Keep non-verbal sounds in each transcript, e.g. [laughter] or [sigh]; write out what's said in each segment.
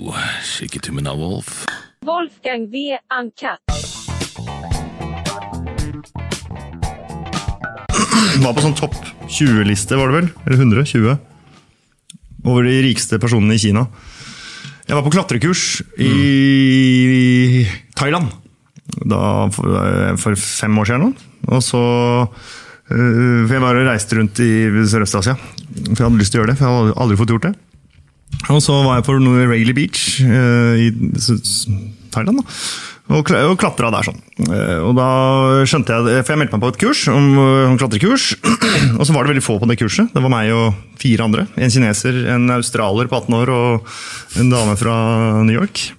It to Wolf. Wolfgang V. Uncut. var på sånn topp 20-liste, var det vel? Eller 120? Over de rikeste personene i Kina. Jeg var på klatrekurs i Thailand da, for, fem år siden. Og så øh, For jeg bare reiste rundt i Sørøst-Asia. For jeg hadde lyst til å gjøre det, for jeg hadde aldri fått gjort det. Og så var jeg på Rayleigh Beach øh, i Thailand. da. Og, og klatra der sånn. Eh, Og da skjønte jeg For jeg meldte meg på et kurs, om klatrekurs. [clears throat] Og så var det veldig få på det kurset. Det var meg og fire andre. En kineser, en australier på 18 år og en dame fra New York.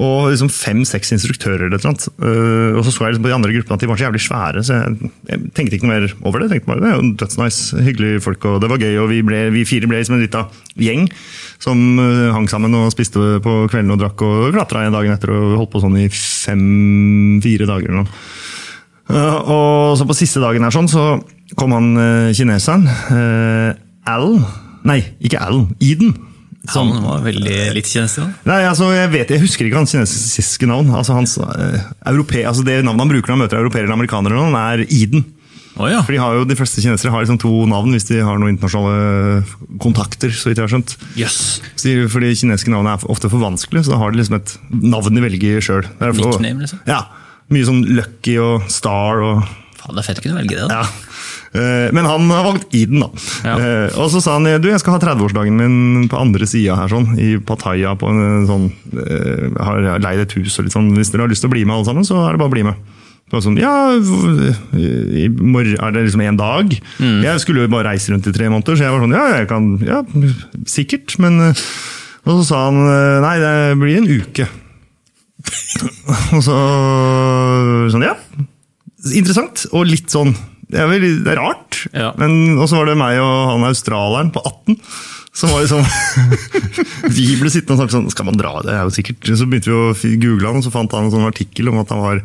Og liksom fem-seks instruktører eller noe. Uh. Eh, og så så jeg liksom på de andre gruppene at de var så jævlig svære, så jeg, jeg tenkte ikke noe mer over det. Tenkte bare, det er jo dødsnice, hyggelige folk, og det var gøy. Og vi, ble, vi fire ble liksom en lita gjeng som uh, hang sammen og spiste på kvelden og drakk og klatra en dagen etter og holdt på sånn i fem-fire dager eller noe. Uh, og så på siste dagen her sånn, så kom han kineseren, Alan Nei, ikke Al. Eden. Han var veldig litt kinesisk? Nei, altså, jeg vet, jeg husker ikke hans kinesiske navn. Altså, hans, eh, europe, altså, det navnet han bruker når han møter europeere eller amerikanere, nå, er Eden. Oh, ja. For de, har jo, de fleste kinesere har liksom to navn hvis de har noen internasjonale kontakter. så vidt jeg har skjønt. Yes. Så For de kinesiske navnene er ofte for vanskelige, så da har de liksom et navn de velger sjøl. Nickname, liksom? Ja. Mye sånn Lucky og Star og Faen, det er fett å kunne velge det. da. ja. Eh, Men han har valgt Eden, da. Ja. Eh, Og så sa han du, jeg skal ha 30-årsdagen min på andre sida her, sånn, i Pattaya. på en sånn, eh, Jeg har leid et hus, og litt sånn, hvis dere har lyst til å bli med alle sammen, så er det bare å bli med. Sånn, ja, i morgen er det liksom en dag? Jeg skulle jo bare reise rundt i tre måneder, så jeg var sånn, ja, jeg kan, ja, sikkert, men Og så sa han, nei, det blir en uke. [laughs] Og så sånn, ja. Interessant, og litt sånn Det er, veldig, det er rart. Ja. Men også var det meg og han australieren på 18. Som var liksom [laughs] Vi ble sittende og snakke sånn Skal man dra? Det er jo sikkert Så begynte vi å google han, og så fant han en sånn artikkel om at han var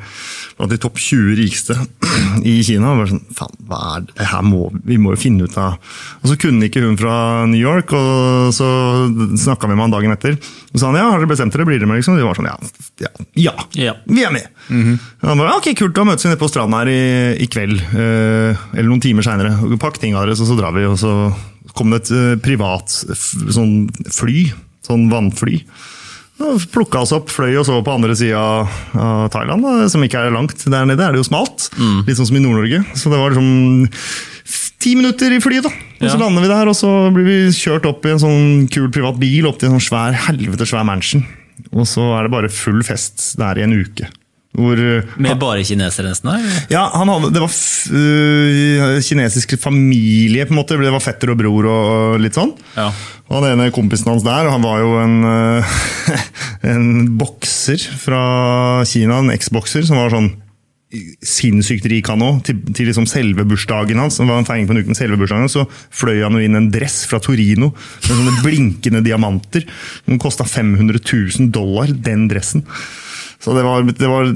blant de topp 20 rikeste [clears throat] i Kina. Og bare sånn, faen, hva er det her må, Vi må jo finne ut av Og så kunne ikke hun fra New York, og så snakka vi med han dagen etter. Og sa han ja, har dere bestemt dere, blir dere med? liksom? Og De var sånn ja, ja, ja, Ja. vi er med. Og Han bare, ok, kult, da møtes vi nede på stranden her i, i kveld. eh, eller noen timer seinere. Pakk tinga deres, og så drar vi. Og så kom det et eh, privat sånn fly. Sånn vannfly. Plukka oss opp, fløy og så på andre sida av Thailand, da, som ikke er langt. Der nede er det jo smalt. Litt sånn som i Nord-Norge. Så det var liksom ti minutter i flyet, da. Og så Ja. lander vi der, og så blir vi kjørt opp i en sånn kul privat bil opp til en sånn svær, helvete svær mansion. Og så er det bare full fest der i en uke. Hvor uh, Med bare eller? ja, han hadde, det var uh, kinesisk familie, på en måte. Det var fetter og bror og, og litt sånn. Ja. Og han ene kompisen hans der, han var jo en, uh, [laughs] en bokser fra Kina, en eksbokser, som var sånn sinnssykt rik han òg, til, til liksom selve bursdagen hans. Det var en feiring på en uke med selve bursdagen hans, Så fløy han jo inn en dress fra Torino med sånne blinkende diamanter. Den kosta 500 000 dollar, den dressen. Så det var, det var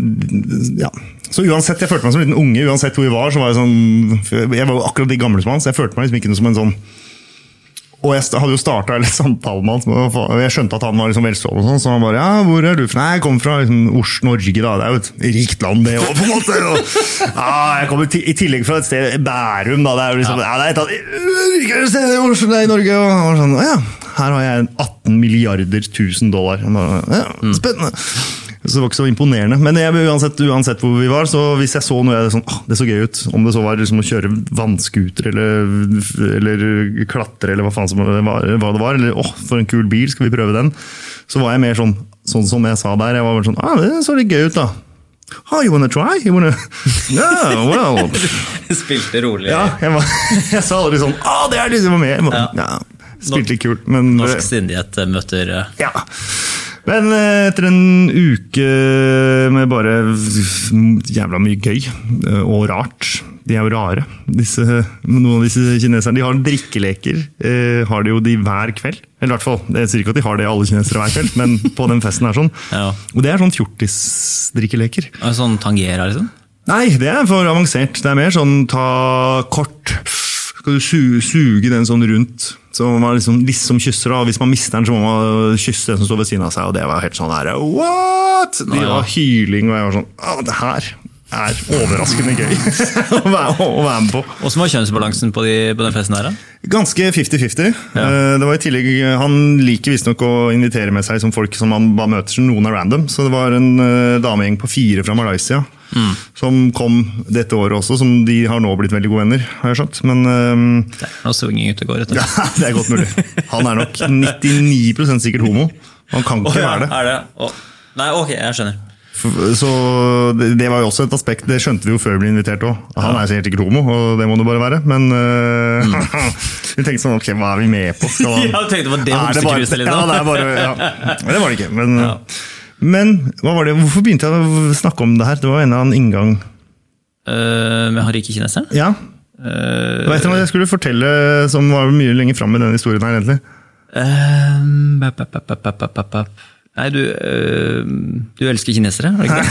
ja. Så uansett, jeg følte meg som en liten unge. Uansett hvor vi var, så var jeg sånn Jeg var jo akkurat de gamle som han, så jeg følte meg liksom ikke som en sånn og jeg hadde jo starta samtalen [laughs] samtale med han, og jeg skjønte at han var liksom velstående. sånn, Så han bare ja, 'Hvor er du? Nei, jeg kommer fra liksom, Oslo, Norge. da, Det er jo et rikt land, det òg, på en måte. Og, [laughs] ja, jeg kommer i tillegg fra et sted, Bærum. da, Det er jo liksom, ja. det er rikere stedene i Oslo, nei, i Norge. Og var sånn, ja, her har jeg 18 milliarder 1000 dollar. Bare, ja, Spennende. Så det var ikke så imponerende. Men jeg, uansett, uansett hvor vi var, så hvis jeg så noe jeg sånn, ah, det så gøy ut, om det så var liksom å kjøre vannskuter eller, eller klatre eller hva faen som var, hva det var, eller åh, for en kul bil, skal vi prøve den? Så var jeg mer sånn, sånn som jeg sa der. Jeg var bare sånn, ah, det så litt gøy ut da. Oh, you wanna try? You wanna... [laughs] Yeah, well... [laughs] Spilte rolig. Ja, jeg, var, [laughs] jeg sa aldri sånn, det er det som var med. Ja. Ja, spilte litt kult, men... Norsk sindighet møter eh, Ja. Men eh, etter en uke med bare jævla mye gøy eh, og rart De er jo rare, disse, noen av disse kineserne. De har drikkeleker. Eh, har de jo de hver kveld. Eller i hvert fall, Jeg sier ikke at de har det alle kinesere hver kveld, men [laughs] på den festen er sånn. Ja. Og det er sånn fjortisdrikkeleker. Sånn Tangera, liksom? Nei, det er for avansert. Det er mer sånn ta kort skal du su suge den sånn rundt. Så man liksom, liksom kysser da, og Hvis man mister den, så må man kysse den som står ved siden av seg. Og det var helt sånn der, what?! De ja. var hyling, og jeg var sånn Å, det her er overraskende gøy [laughs] å være å være med på. Åssen var kjønnsbalansen på, de, på den festen her, da? Ganske 50-50. Ja. Eh, Det var i tillegg, Han liker visstnok å invitere med seg som folk som han bare møter, som noen er random. Så det var en eh, damegjeng på fire fra Malaysia Mm. som kom dette året også, som de har nå blitt veldig gode venner, har jeg skjønt. Men um, Det er noe swinging ute og går. Etter. [laughs] ja, det er godt mulig. Han er nok 99% sikkert homo. Han kan ikke være det. Er det? Oh. Nei, ok, jeg skjønner. Så det, det var jo også et aspekt, det skjønte vi jo før vi ble invitert òg. Han er sikkert ikke homo, og det må det bare være. Men eh, [laughs] vi tenkte sånn, ok, hva er vi med på? Skal [laughs] han- Mm. Ja, jeg tenkte, på det Er bare- homsekruset, liksom? Ja, det er bare, ja. Men Det var det ikke. Men, Ja. Men hva var det? hvorfor begynte jeg å snakke om det her? Det var en eller annen inngang. Uh, med rike kineseren? Ja, Uh, Vet du hva jeg skulle fortelle som var mye lenger fram i denne historien her, egentlig. Ehm, bap, bap, bap. Nei, du, eh, du elsker kinesere, har du ikke det?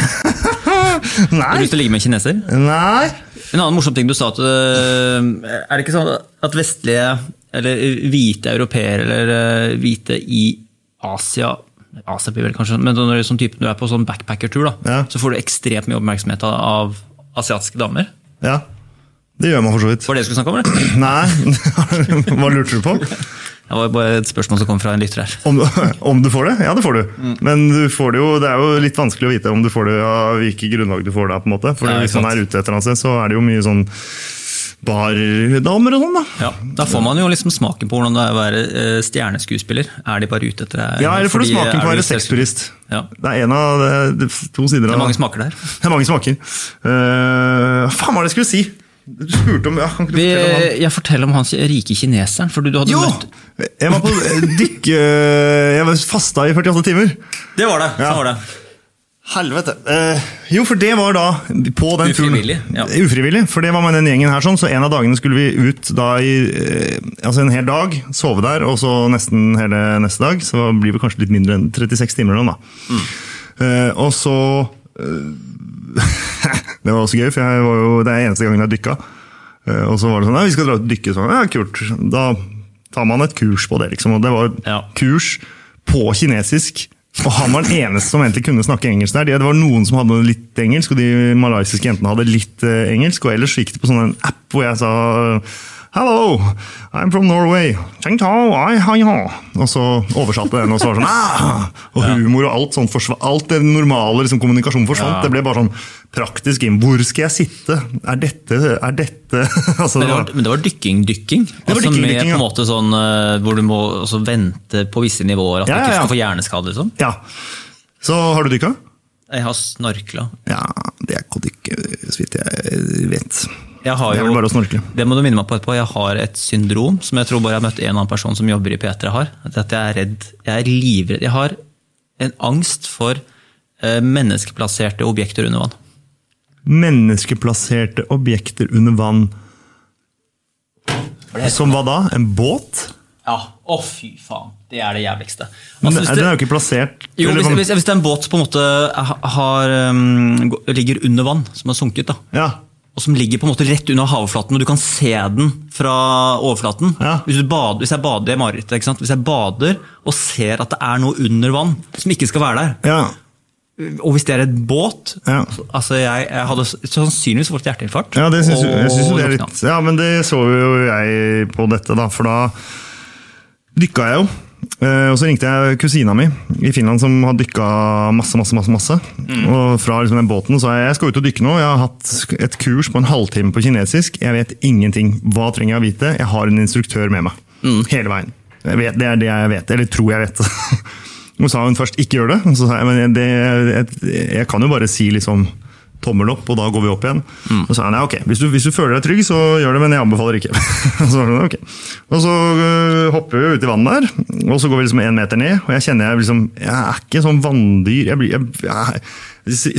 [laughs] Nei. Har du lyst til å ligge med en kineser? Nei! En annen morsom ting du sa, at er det ikke sånn at vestlige, eller hvite europeere, eller hvite i Asia Blir vel kanskje, men når du, sånn type, du er på sånn backpackertur, Ja. så får du ekstremt mye oppmerksomhet av, av asiatiske damer. Ja, det gjør man for så vidt. Var det du skulle snakke om? eller? [clears throat] Nei, [laughs] hva lurte du på? Det var bare et spørsmål som kom fra en lytter her. Om, [laughs] om du får det? Ja, det får du. Mm. Men du får det, jo, det er jo litt vanskelig å vite om du får det av hvilket grunnlag du får det. på en måte. For Ja, Hvis man er ute et eller annet sted, så er det jo mye sånn bardamer og sånn. da. Ja, Da får man jo liksom smaken på hvordan det er å være eh, stjerneskuespiller. Er de bare ute etter deg? Ja, eller får du smaken på er å være sexturist. Ja. Det er en av de, det, to sider Det er mange smaker der. Det er mange smaker. Uh, hva faen var det jeg skulle si? Du spurte om ja, kan ikke du fortelle om han? jeg forteller om han rike kineseren. For du, du hadde Jo! møtt Jeg var på dykk... eh, Jeg var fasta i 48 timer. Det var det! Ja. sånn var det. Helvete. Eh, jo, for det var da på den turen Ufrivillig, ja. Ufrivillig, for det var med den gjengen her, sånn, så en av dagene skulle vi ut da i eh, altså en hel dag, sove der, og så nesten hele neste dag. Så blir det kanskje litt mindre enn 36 timer. eller noe, Da. Mm. Eh, og så [laughs] Det var også gøy, for jeg var jo, det er eneste gangen jeg dykka. Eh, og så var det sånn ja, vi skal dra ut og dykke. Sånn, ja, kult. Da tar man et kurs på det, liksom. Og det var Ja. kurs på kinesisk. Og han var den eneste som egentlig kunne snakke engelsk der. Det var noen som hadde litt engelsk, og de malaysiske jentene hadde litt eh, engelsk. Og ellers gikk det på sånn en app hvor jeg sa Hello, I'm from Norway. Og så oversatte den, og så var det sånn ah! Og humor og alt sånt Alt det normale liksom, kommunikasjonen forsvant. Ja. Det ble bare sånn praktisk inn. Hvor skal jeg sitte? Er dette Er dette [laughs] altså, Men det det var, men det var dykking-dykking? var Altså dykking, med dykking, på en ja. måte sånn eh, hvor du må vente på visse nivåer, at Ja, du ikke ja, ja. skal få hjerneskade? Liksom. Ja. Så har du dykka? Jeg har snorkla. Ja, det er ikke å dykke, så vidt jeg vet. Jeg har Det er jo, vel bare å snorkle. Det må du minne meg på etterpå. Jeg har et syndrom som jeg tror bare jeg har møtt en annen person som jobber i P3 har. At jeg er redd. Jeg er livredd. Jeg har en angst for eh, menneskeplasserte objekter under vann. Menneskeplasserte objekter under vann. Som hva da? En båt? Ja, å fy faen. Det er det jævligste. Altså, den er jo ikke plassert Jo, hvis, hvis, hvis det er en båt på en måte ha- har, um, ligger under vann, som har sunket, da, Ja. Og som ligger på en måte rett under havflaten, og du kan se den fra overflaten Ja. hvis, du bader, hvis jeg bader i marerittet? Hvis jeg bader og ser at det er noe under vann som ikke skal være der, ja. og hvis det er et båt Ja. altså jeg, jeg hadde sannsynligvis fått hjerteinfarkt. Ja, det syns, jeg synes det er litt Ja, men det så jo jeg på dette, da, for da dykka jeg jo. Eh, Og så ringte jeg kusina mi i Finland som har dykka masse, masse, masse. masse. Og fra liksom den båten sa jeg jeg skal ut og dykke nå. Jeg har hatt et kurs på en halvtime på kinesisk. Jeg vet ingenting. Hva trenger jeg å vite? Jeg har en instruktør med meg. Hele veien. Jeg vet, det er det jeg vet, eller tror jeg vet. [laughs] Og sa hun først 'ikke gjør det'. Og så sa jeg men det, jeg, jeg kan jo bare si liksom tommel opp, og da går vi opp igjen. Og så sa han ja, ok, hvis du, hvis du føler deg trygg, så gjør det, men jeg anbefaler ikke. [laughs] så det okay. Og så uh, hopper vi ut i vannet der, og så går vi liksom en meter ned. Og jeg kjenner jeg liksom Jeg er ikke sånn vanndyr. Jeg blir, jeg, jeg,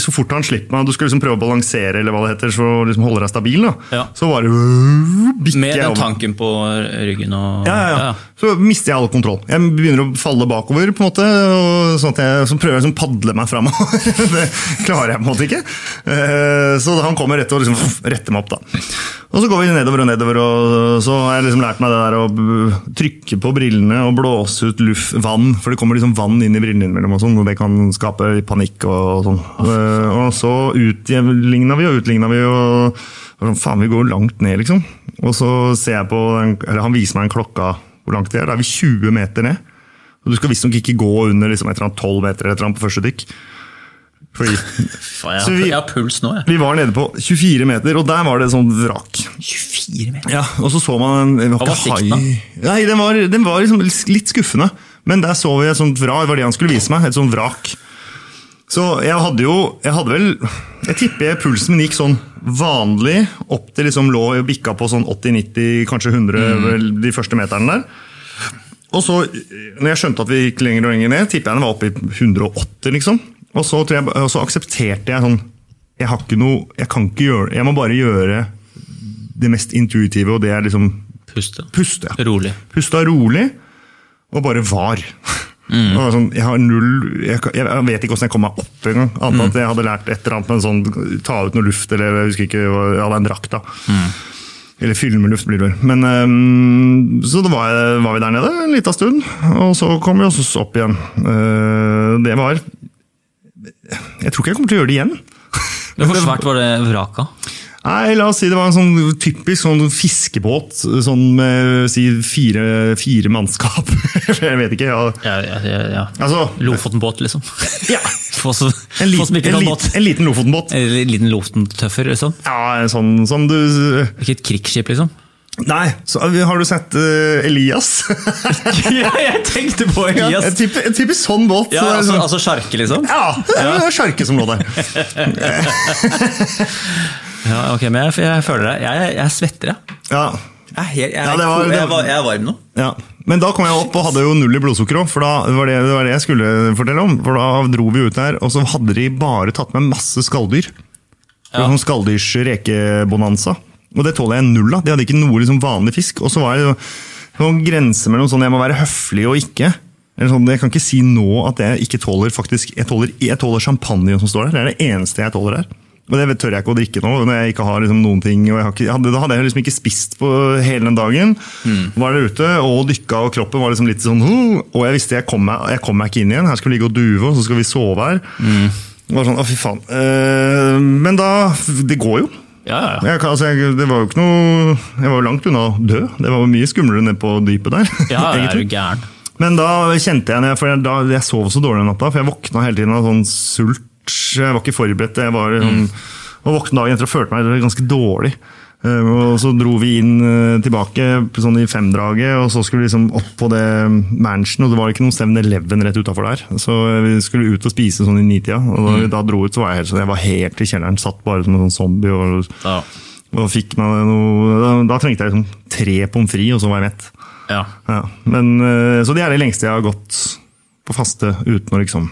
så fort han slipper meg, du skal liksom prøve å balansere, eller hva det heter, så liksom holde deg stabil, da. Ja. så bare øh, bikker Med den tanken på ryggen og Ja, ja, ja. Så mister jeg all kontroll. Jeg begynner å falle bakover, på en måte, og sånn at jeg så prøver jeg liksom å padle meg framover. [laughs] det klarer jeg på en måte ikke. Eh, Så han kommer rett og liksom retter meg opp. da. Og så går vi nedover og nedover, og så har jeg liksom lært meg det der å trykke på brillene og blåse ut luft, vann, for det kommer liksom vann inn i brillene innimellom, og sånn, og det kan skape panikk og sånn. Eh, Og så utligna vi og utligna vi, og, sånn, faen, vi går langt ned, liksom. Og så ser jeg på, eller han viser meg en klokka hvor langt vi er, da er vi 20 meter ned. Og du skal visstnok ikke gå under liksom, et eller annet 12 meter eller et eller annet på første dykk. Fordi Faen, jeg, vi- jeg har puls nå, jeg. vi var nede på 24 meter, og der var det sånn vrak. 24 meter. Ja, og så så man en Hva var sikten da? Nei, den var, den var liksom litt skuffende. Men der så vi et sånt vrak, det var det han skulle vise meg, et sånt vrak. Så jeg hadde jo Jeg hadde vel Jeg tipper pulsen min gikk sånn vanlig opp til liksom lå og bikka på sånn 80-90, kanskje 100 vel, de første meterne der. Og så, når jeg skjønte at vi gikk lenger og lenger ned, tipper jeg den var oppe i 180, liksom. Og så, jeg, og så aksepterte jeg sånn Jeg har ikke noe Jeg kan ikke gjøre Jeg må bare gjøre det mest intuitive, og det er liksom Puste. puste. ja. Rolig. Pusta rolig, og bare var. Mm. [laughs] Sånn, jeg har null jeg, jeg vet ikke hvordan jeg kom meg opp engang. Annet Mm. at jeg hadde lært et eller annet med en sånn ta ut noe luft, eller jeg husker ikke, det er en drakt da. Mm. Eller fylle med luft blir det vel. Men, um, så da var, jeg, var vi der nede en liten stund, og så kom vi oss opp igjen. Uh, det var Jeg tror ikke jeg kommer til å gjøre det igjen. [laughs] Hvor svært var det vraket? Nei, la oss si det var en sånn typisk sånn fiskebåt sånn med si, fire, fire mannskap. [laughs] jeg vet ikke. Ja. Ja, ja, ja. Altså, Lofoten-båt, liksom. [laughs] ja. For oss En, liten, ikke en, lit, båt. en liten Lofotenbåt. En liten Lofoten-tøffer, liksom. Ja, en sånn som du Ikke et krigsskip, liksom. Nei, så har du sett uh, Elias? [laughs] ja, jeg tenkte på ja, Elias! en type, en sånn båt. Ja, altså, sånn- altså sjarke, liksom? ja, det var sjarke som lå der. [laughs] Ja, ok, men jeg, jeg føler det. Jeg, jeg svetter, jeg. Ja, Jeg jeg, Ja, det var- det jeg, er varm nå. ja. Men da kom jeg opp og hadde jo null i blodsukker òg, for da var det, det var det jeg skulle fortelle om. For da dro vi ut der, og så hadde de bare tatt med masse skalldyr. Ja. Sånn skalldyrs rekebonanza. Og det tåler jeg null av. De hadde ikke noe liksom vanlig fisk. Og så var det noen grenser mellom sånn jeg må være høflig og ikke. Eller sånn, jeg kan ikke si nå at jeg ikke tåler faktisk, jeg tåler, jeg tåler champagne som står der. Det er det eneste jeg tåler der. Og det tør jeg ikke å drikke nå, når jeg ikke har liksom noen ting. og jeg har ikke, hadde, Da hadde jeg liksom ikke spist på hele den dagen. Var der ute og dykka, og kroppen var liksom litt sånn Og jeg visste jeg kom, meg, jeg kom meg ikke inn igjen. Her skal vi ligge og duve, og så skal vi sove her. Mm. var sånn, å fy faen. Eh, men da Det går jo. Ja, ja, ja. Jeg, altså, jeg, det var jo ikke noe Jeg var jo langt unna å dø. Det var jo mye skumlere nede på dypet der. [laughs] ja er jo gæren? Men da kjente jeg, for jeg, da, jeg sov så dårlig den natta, for jeg våkna hele tiden av sånn sult. Jeg var ikke forberedt. Jeg var sånn, og våkna dagen etter og følte meg ganske dårlig. Eh, Og så dro vi inn eh, tilbake sånn i femdraget, og så skulle vi liksom opp på det mansion, og det var ikke noen 7-Eleven rett utafor der. Så vi skulle ut og spise sånn i nitida, og da vi da dro ut, så var jeg helt, sånn- jeg var helt i kjelleren. Satt bare som en sånn zombie. og Ja. og fikk meg noe, da, da trengte jeg liksom tre pommes frites, og så var jeg mett. ja. Ja, men, eh, så det er det lengste jeg har gått på faste uten å liksom